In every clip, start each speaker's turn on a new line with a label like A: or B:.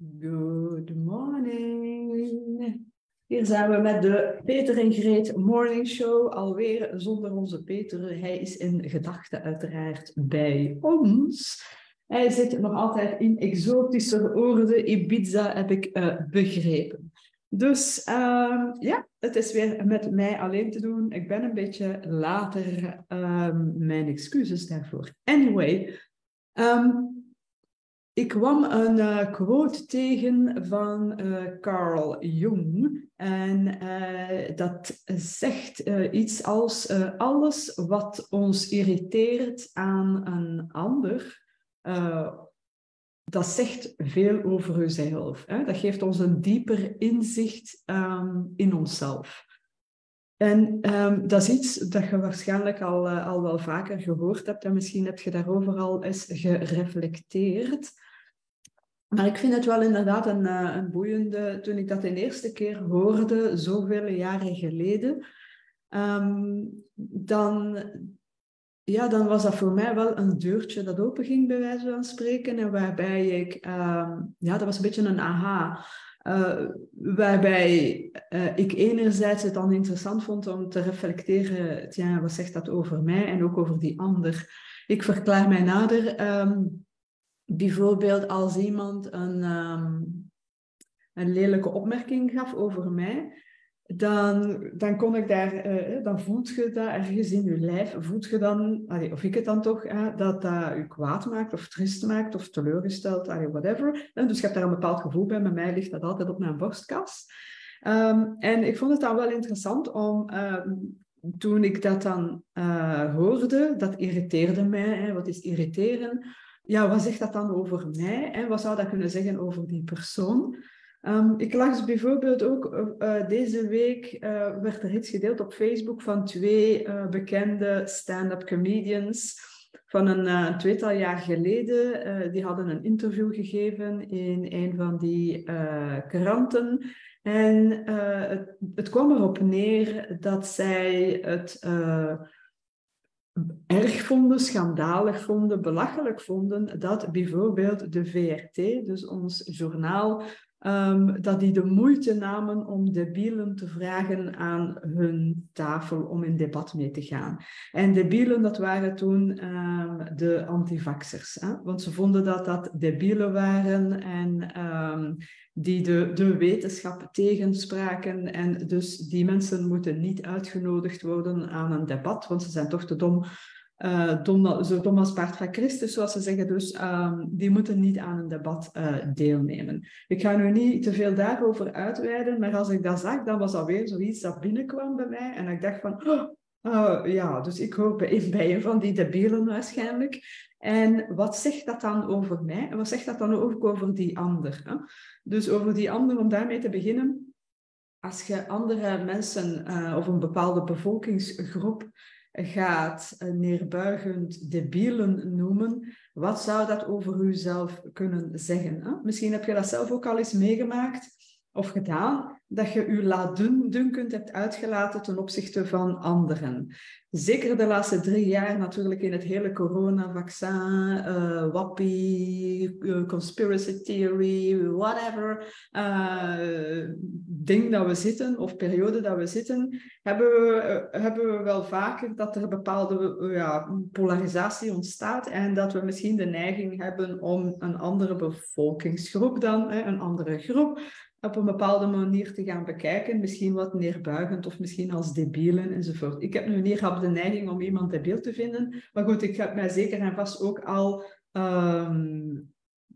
A: Good morning. Hier zijn we met de Peter en Greet Morning Show. Alweer zonder onze Peter. Hij is in gedachten uiteraard bij ons. Hij zit nog altijd in exotische oorden. Ibiza heb ik uh, begrepen. Dus uh, ja, het is weer met mij alleen te doen. Ik ben een beetje later. Uh, mijn excuses daarvoor. Anyway, um, ik kwam een uh, quote tegen van uh, Carl Jung. En uh, dat zegt iets als: alles wat ons irriteert aan een ander, dat zegt veel over jezelf. Hè? Dat geeft ons een dieper inzicht um, in onszelf. En um, dat is iets dat je waarschijnlijk al, al wel vaker gehoord hebt en misschien heb je daarover al eens gereflecteerd. Maar ik vind het wel inderdaad een, eh, een boeiende, toen ik dat de eerste keer hoorde, zoveel jaren geleden, um, dan, ja, dan was dat voor mij wel een deurtje dat open ging, bij wijze van spreken, en waarbij ik, um, ja, dat was een beetje een aha. Uh, waarbij uh, ik enerzijds het dan interessant vond om te reflecteren, tja, wat zegt dat over mij en ook over die ander. Ik verklaar mij nader. Um, bijvoorbeeld als iemand een, um, een lelijke opmerking gaf over mij, dan, dan kon ik daar, uh, dan voelt je dat ergens in je lijf, voelt je dan, of ik het dan toch, dat dat je kwaad maakt of trist maakt of teleurgesteld, whatever. Uh, dus je hebt daar een bepaald gevoel bij. Bij mij ligt dat altijd op mijn borstkas. Um, en ik vond het dan wel interessant om, um, toen ik dat dan hoorde, dat irriteerde mij. Hè, wat is irriteren? Ja, wat zegt dat dan over mij en wat zou dat kunnen zeggen over die persoon? Um, ik las bijvoorbeeld ook uh, deze week uh, werd er iets gedeeld op Facebook van twee bekende stand-up comedians van een, tweetal jaar geleden. die hadden een interview gegeven in een van die kranten. En het, het, kwam erop neer dat zij het vonden, schandalig vonden, belachelijk vonden dat bijvoorbeeld de VRT, dus ons journaal, um, dat die de moeite namen om debielen te vragen aan hun tafel om in debat mee te gaan. En debielen, dat waren toen um, de antivaxers. Hè? Want ze vonden dat dat debielen waren en um, die de, de wetenschap tegenspraken. En dus die mensen moeten niet uitgenodigd worden aan een debat, want ze zijn toch te dom uh, dom, zo van Christus, zoals ze zeggen. Dus um, die moeten niet aan een debat uh, deelnemen. Ik ga nu niet te veel daarover uitweiden, maar als ik dat zag, dan was dat weer zoiets dat binnenkwam bij mij. En ik dacht van, oh, uh, ja, dus ik hoor bij, bij een van die debielen waarschijnlijk. En wat zegt dat dan over mij? En wat zegt dat dan ook over die ander? Hè? Dus over die ander, om daarmee te beginnen. Als je andere mensen of een bepaalde bevolkingsgroep gaat neerbuigend debielen noemen, wat zou dat over uzelf kunnen zeggen? Hè? Misschien heb je dat zelf ook al eens meegemaakt of gedaan, dat je je laatdunkend hebt uitgelaten ten opzichte van anderen. Zeker de laatste drie jaar natuurlijk in het hele coronavaccin, uh, wappie, uh, conspiracy theory, whatever uh, ding dat we zitten of periode dat we zitten, hebben we, hebben we wel vaker dat er bepaalde ja, polarisatie ontstaat en dat we misschien de neiging hebben om een andere bevolkingsgroep dan, een andere groep, op een bepaalde manier te gaan bekijken. Misschien wat neerbuigend of misschien als debielen enzovoort. Ik heb nu niet gehad de neiging om iemand debiel te vinden. Maar goed, ik heb mij zeker en vast ook al um,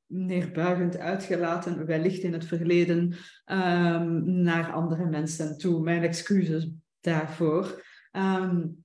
A: neerbuigend uitgelaten, wellicht in het verleden, um, naar andere mensen toe. Mijn excuses daarvoor. Um,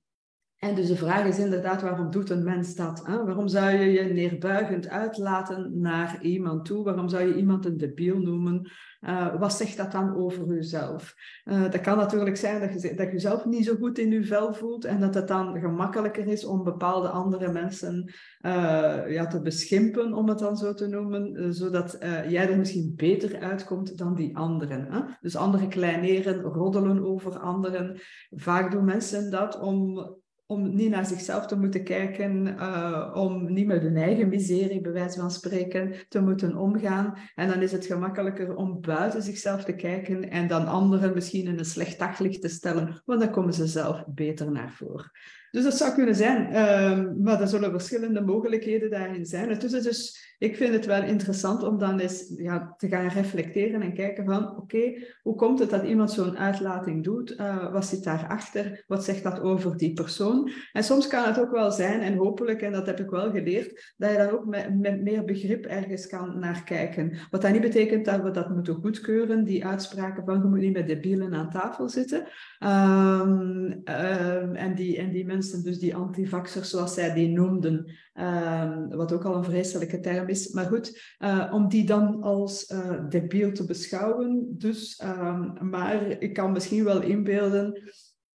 A: en dus de vraag is inderdaad, waarom doet een mens dat? Hè? Waarom zou je je neerbuigend uitlaten naar iemand toe? Waarom zou je iemand een debiel noemen? Uh, wat zegt dat dan over jezelf? Uh, dat kan natuurlijk zijn dat je, dat je jezelf niet zo goed in je vel voelt en dat het dan gemakkelijker is om bepaalde andere mensen uh, ja, te beschimpen, om het dan zo te noemen, zodat jij er misschien beter uitkomt dan die anderen. Hè? Dus anderen kleineren, roddelen over anderen. Vaak doen mensen dat om om niet naar zichzelf te moeten kijken, uh, om niet met hun eigen miserie, bij wijze van spreken, te moeten omgaan. En dan is het gemakkelijker om buiten zichzelf te kijken en dan anderen misschien in een slecht daglicht te stellen, want dan komen ze zelf beter naar voren. Dus dat zou kunnen zijn, uh, maar er zullen verschillende mogelijkheden daarin zijn. Dus, dus ik vind het wel interessant om dan eens ja, te gaan reflecteren en kijken van, oké, hoe komt het dat iemand zo'n uitlating doet? Uh, wat zit daarachter? Wat zegt dat over die persoon? En soms kan het ook wel zijn, en hopelijk, en dat heb ik wel geleerd, dat je dan ook met, met meer begrip ergens kan naar kijken. Wat dat niet betekent dat we dat moeten goedkeuren, die uitspraken van, je moet niet met debielen aan tafel zitten. Um, um, en, die, en die mensen, dus die antivaxers, zoals zij die noemden, um, wat ook al een vreselijke term is. Maar goed, uh, om die dan als uh, debiel te beschouwen. Dus, maar ik kan misschien wel inbeelden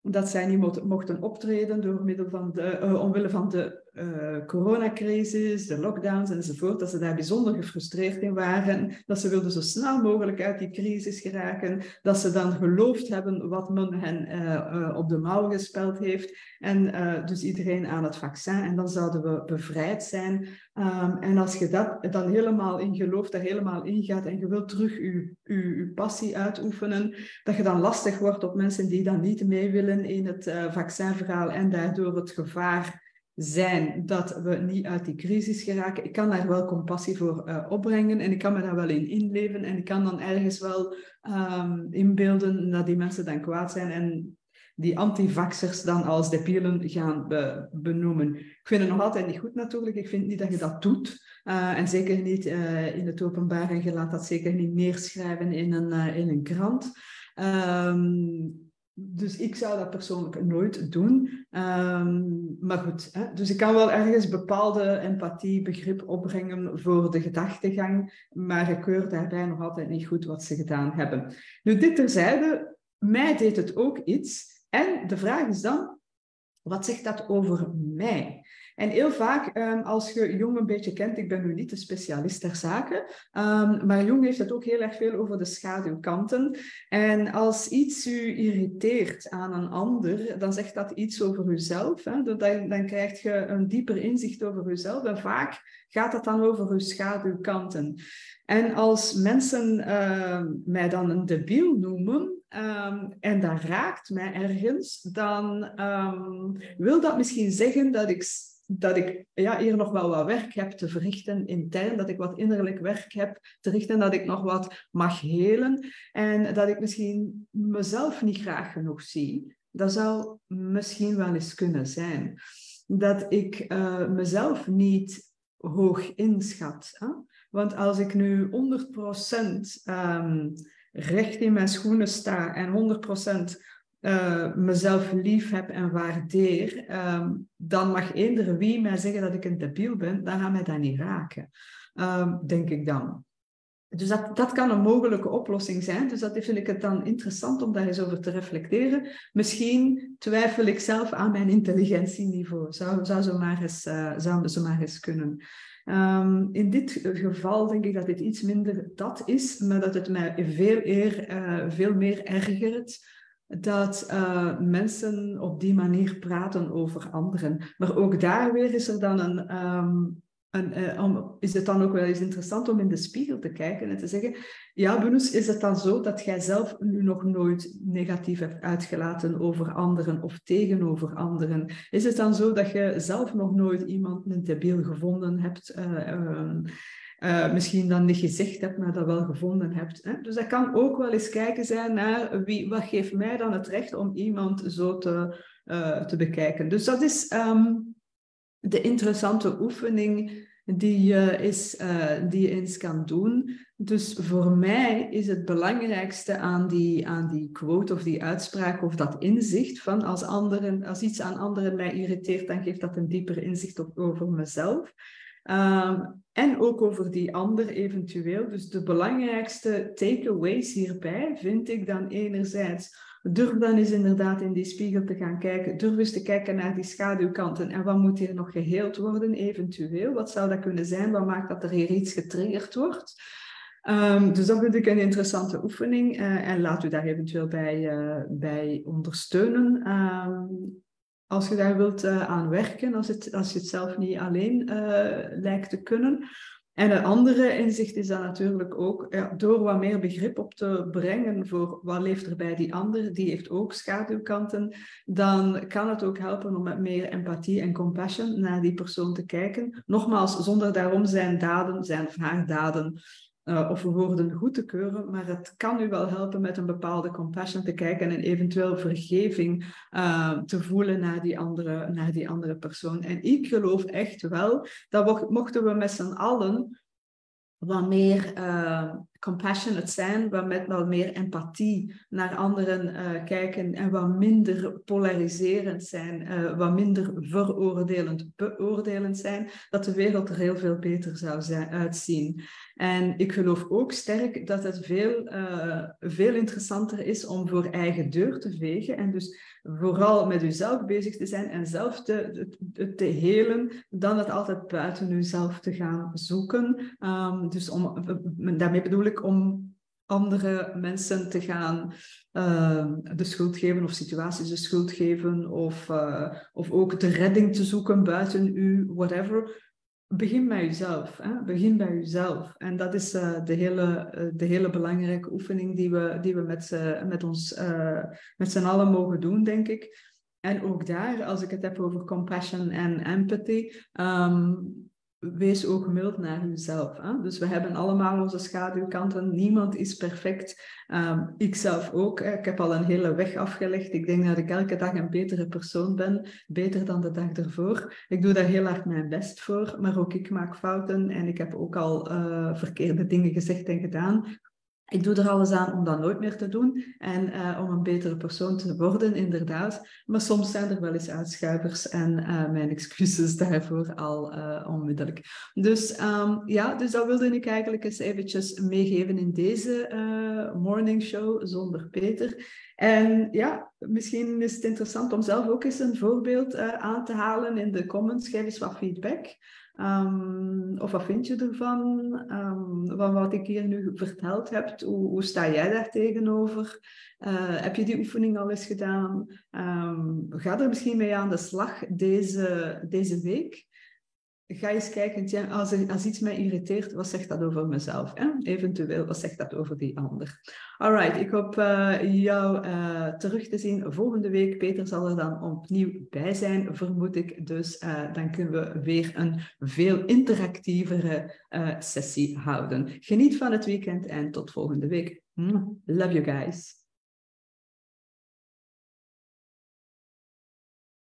A: dat zij niet mochten optreden door middel van de, uh, omwille van de uh, coronacrisis, de lockdowns enzovoort, dat ze daar bijzonder gefrustreerd in waren, dat ze wilden zo snel mogelijk uit die crisis geraken, dat ze dan geloofd hebben wat men hen uh, op de mouw gespeld heeft en dus iedereen aan het vaccin en dan zouden we bevrijd zijn. Um, en als je dat dan helemaal in gelooft, daar helemaal in gaat en je wilt terug je, je passie uitoefenen, dat je dan lastig wordt op mensen die dan niet mee willen in het vaccinverhaal en daardoor het gevaar zijn dat we niet uit die crisis geraken. Ik kan daar wel compassie voor uh, opbrengen en ik kan me daar wel in inleven en ik kan dan ergens wel um, inbeelden dat die mensen dan kwaad zijn en die antivaxers dan als debielen gaan be benoemen. Ik vind het nog altijd niet goed natuurlijk. Ik vind niet dat je dat doet. Uh, en zeker niet uh, in het openbaar en je laat dat zeker niet neerschrijven in een, in een krant. Um, dus ik zou dat persoonlijk nooit doen. Um, maar goed, hè? dus ik kan wel ergens bepaalde empathie, begrip opbrengen voor de gedachtegang, maar ik keur daarbij nog altijd niet goed wat ze gedaan hebben. Nu, dit terzijde, mij deed het ook iets. En de vraag is dan, wat zegt dat over mij? En heel vaak, um, als je Jong een beetje kent, ik ben nu niet de specialist ter zake, um, maar Jong heeft het ook heel erg veel over de schaduwkanten. En als iets u irriteert aan een ander, dan zegt dat iets over uzelf. Hè? Dan, dan krijg je een dieper inzicht over uzelf. En vaak gaat het dan over uw schaduwkanten. En als mensen uh, mij dan een debiel noemen, en dat raakt mij ergens, dan wil dat misschien zeggen dat ik dat ik ja, hier nog wel wat werk heb te verrichten intern, dat ik wat innerlijk werk heb te richten, dat ik nog wat mag helen en dat ik misschien mezelf niet graag genoeg zie. Dat zou misschien wel eens kunnen zijn. Dat ik uh, mezelf niet hoog inschat. Hè? Want als ik nu 100% um, ehm, recht in mijn schoenen sta en 100% uh, mezelf lief heb en waardeer, um, dan mag eender wie mij zeggen dat ik een debiel ben, dan gaat mij dat niet raken, um, denk ik dan. Dus dat, dat kan een mogelijke oplossing zijn. Dus dat vind ik het dan interessant om daar eens over te reflecteren. Misschien twijfel ik zelf aan mijn intelligentieniveau. Zou, zou, zo, maar eens, uh, zou zo maar eens kunnen. Um, in dit geval denk ik dat dit iets minder dat is, maar dat het mij veel, eer, uh, veel meer ergert dat uh, mensen op die manier praten over anderen. Maar ook daar weer is er dan een, uh, om, is het dan ook wel eens interessant om in de spiegel te kijken en te zeggen, ja Bunus, is het dan zo dat jij zelf nu nog nooit negatief hebt uitgelaten over anderen of tegenover anderen? Is het dan zo dat je zelf nog nooit iemand een debiel gevonden hebt? Uh, uh, misschien dan niet gezegd hebt, maar dat wel gevonden hebt. Hè? Dus dat kan ook wel eens kijken zijn naar wie, wat geeft mij dan het recht om iemand zo te, uh, te bekijken. Dus dat is um, de interessante oefening die je, is, uh, die je eens kan doen. Dus voor mij is het belangrijkste aan die, aan die quote of die uitspraak of dat inzicht van als, anderen, als iets aan anderen mij irriteert, dan geeft dat een dieper inzicht op, over mezelf. Um, en ook over die ander eventueel. Dus de belangrijkste takeaways hierbij vind ik dan enerzijds. Durf dan eens inderdaad in die spiegel te gaan kijken. Durf eens te kijken naar die schaduwkanten. En wat moet hier nog geheeld worden eventueel? Wat zou dat kunnen zijn? Wat maakt dat er hier iets getriggerd wordt? Um, dus dat vind ik een interessante oefening. Uh, en laat u daar eventueel bij, uh, bij ondersteunen. Um, als je daar wilt uh, aan werken, als, het, als je het zelf niet alleen lijkt te kunnen. En een andere inzicht is dan natuurlijk ook ja, door wat meer begrip op te brengen voor wat leeft er bij die ander, die heeft ook schaduwkanten, dan kan het ook helpen om met meer empathie en compassion naar die persoon te kijken. Nogmaals, zonder daarom zijn daden, zijn of haar daden uh, of woorden goed te keuren, maar het kan u wel helpen met een bepaalde compassion te kijken en eventueel vergeving uh, te voelen naar die, andere, naar die andere persoon. En ik geloof echt wel dat mochten we met z'n allen wat meer uh, compassionate zijn, wat met wat meer empathie naar anderen uh, kijken en wat minder polariserend zijn, uh, wat minder veroordelend, beoordelend zijn, dat de wereld er heel veel beter zou zijn, uitzien. En ik geloof ook sterk dat het veel, veel interessanter is om voor eigen deur te vegen en dus vooral met uzelf bezig te zijn en zelf te, te, te helen, dan het altijd buiten uzelf te gaan zoeken. Um, dus om, daarmee bedoel ik om andere mensen te gaan uh, de schuld geven of situaties de schuld geven of, uh, of ook de redding te zoeken buiten u, whatever. Begin bij jezelf. Hè? Begin bij jezelf. En dat is uh, de, hele, uh, de hele belangrijke oefening die we, die we met, met ons met z'n allen mogen doen, denk ik. En ook daar, als ik het heb over compassion en empathy, um, wees ook mild naar jezelf. Hè? Dus we hebben allemaal onze schaduwkanten. Niemand is perfect. Um, ik zelf ook. Ik heb al een hele weg afgelegd. Ik denk dat ik elke dag een betere persoon ben. Beter dan de dag ervoor. Ik doe daar heel hard mijn best voor. Maar ook ik maak fouten. En ik heb ook al uh, verkeerde dingen gezegd en gedaan. Ik doe er alles aan om dat nooit meer te doen en uh, om een betere persoon te worden, inderdaad. Maar soms zijn er wel eens uitschuivers en uh, mijn excuses daarvoor al uh, onmiddellijk. Dus um, ja, dus dat wilde ik eigenlijk eens eventjes meegeven in deze morning show zonder Peter. En ja, misschien is het interessant om zelf ook eens een voorbeeld aan te halen in de comments. Geef eens wat feedback. Um, of wat vind je ervan? Um, van wat ik hier nu verteld heb, hoe, hoe sta jij daar tegenover? Uh, heb je die oefening al eens gedaan? Um, ga er misschien mee aan de slag deze, deze week ga eens kijken, als, als iets mij irriteert, wat zegt dat over mezelf? Hè? Eventueel, wat zegt dat over die ander? Alright, ik hoop uh, jou uh, terug te zien volgende week. Peter zal er dan opnieuw bij zijn, vermoed ik. Dus uh, dan kunnen we weer een veel interactievere sessie houden. Geniet van het weekend en tot volgende week. Love you guys.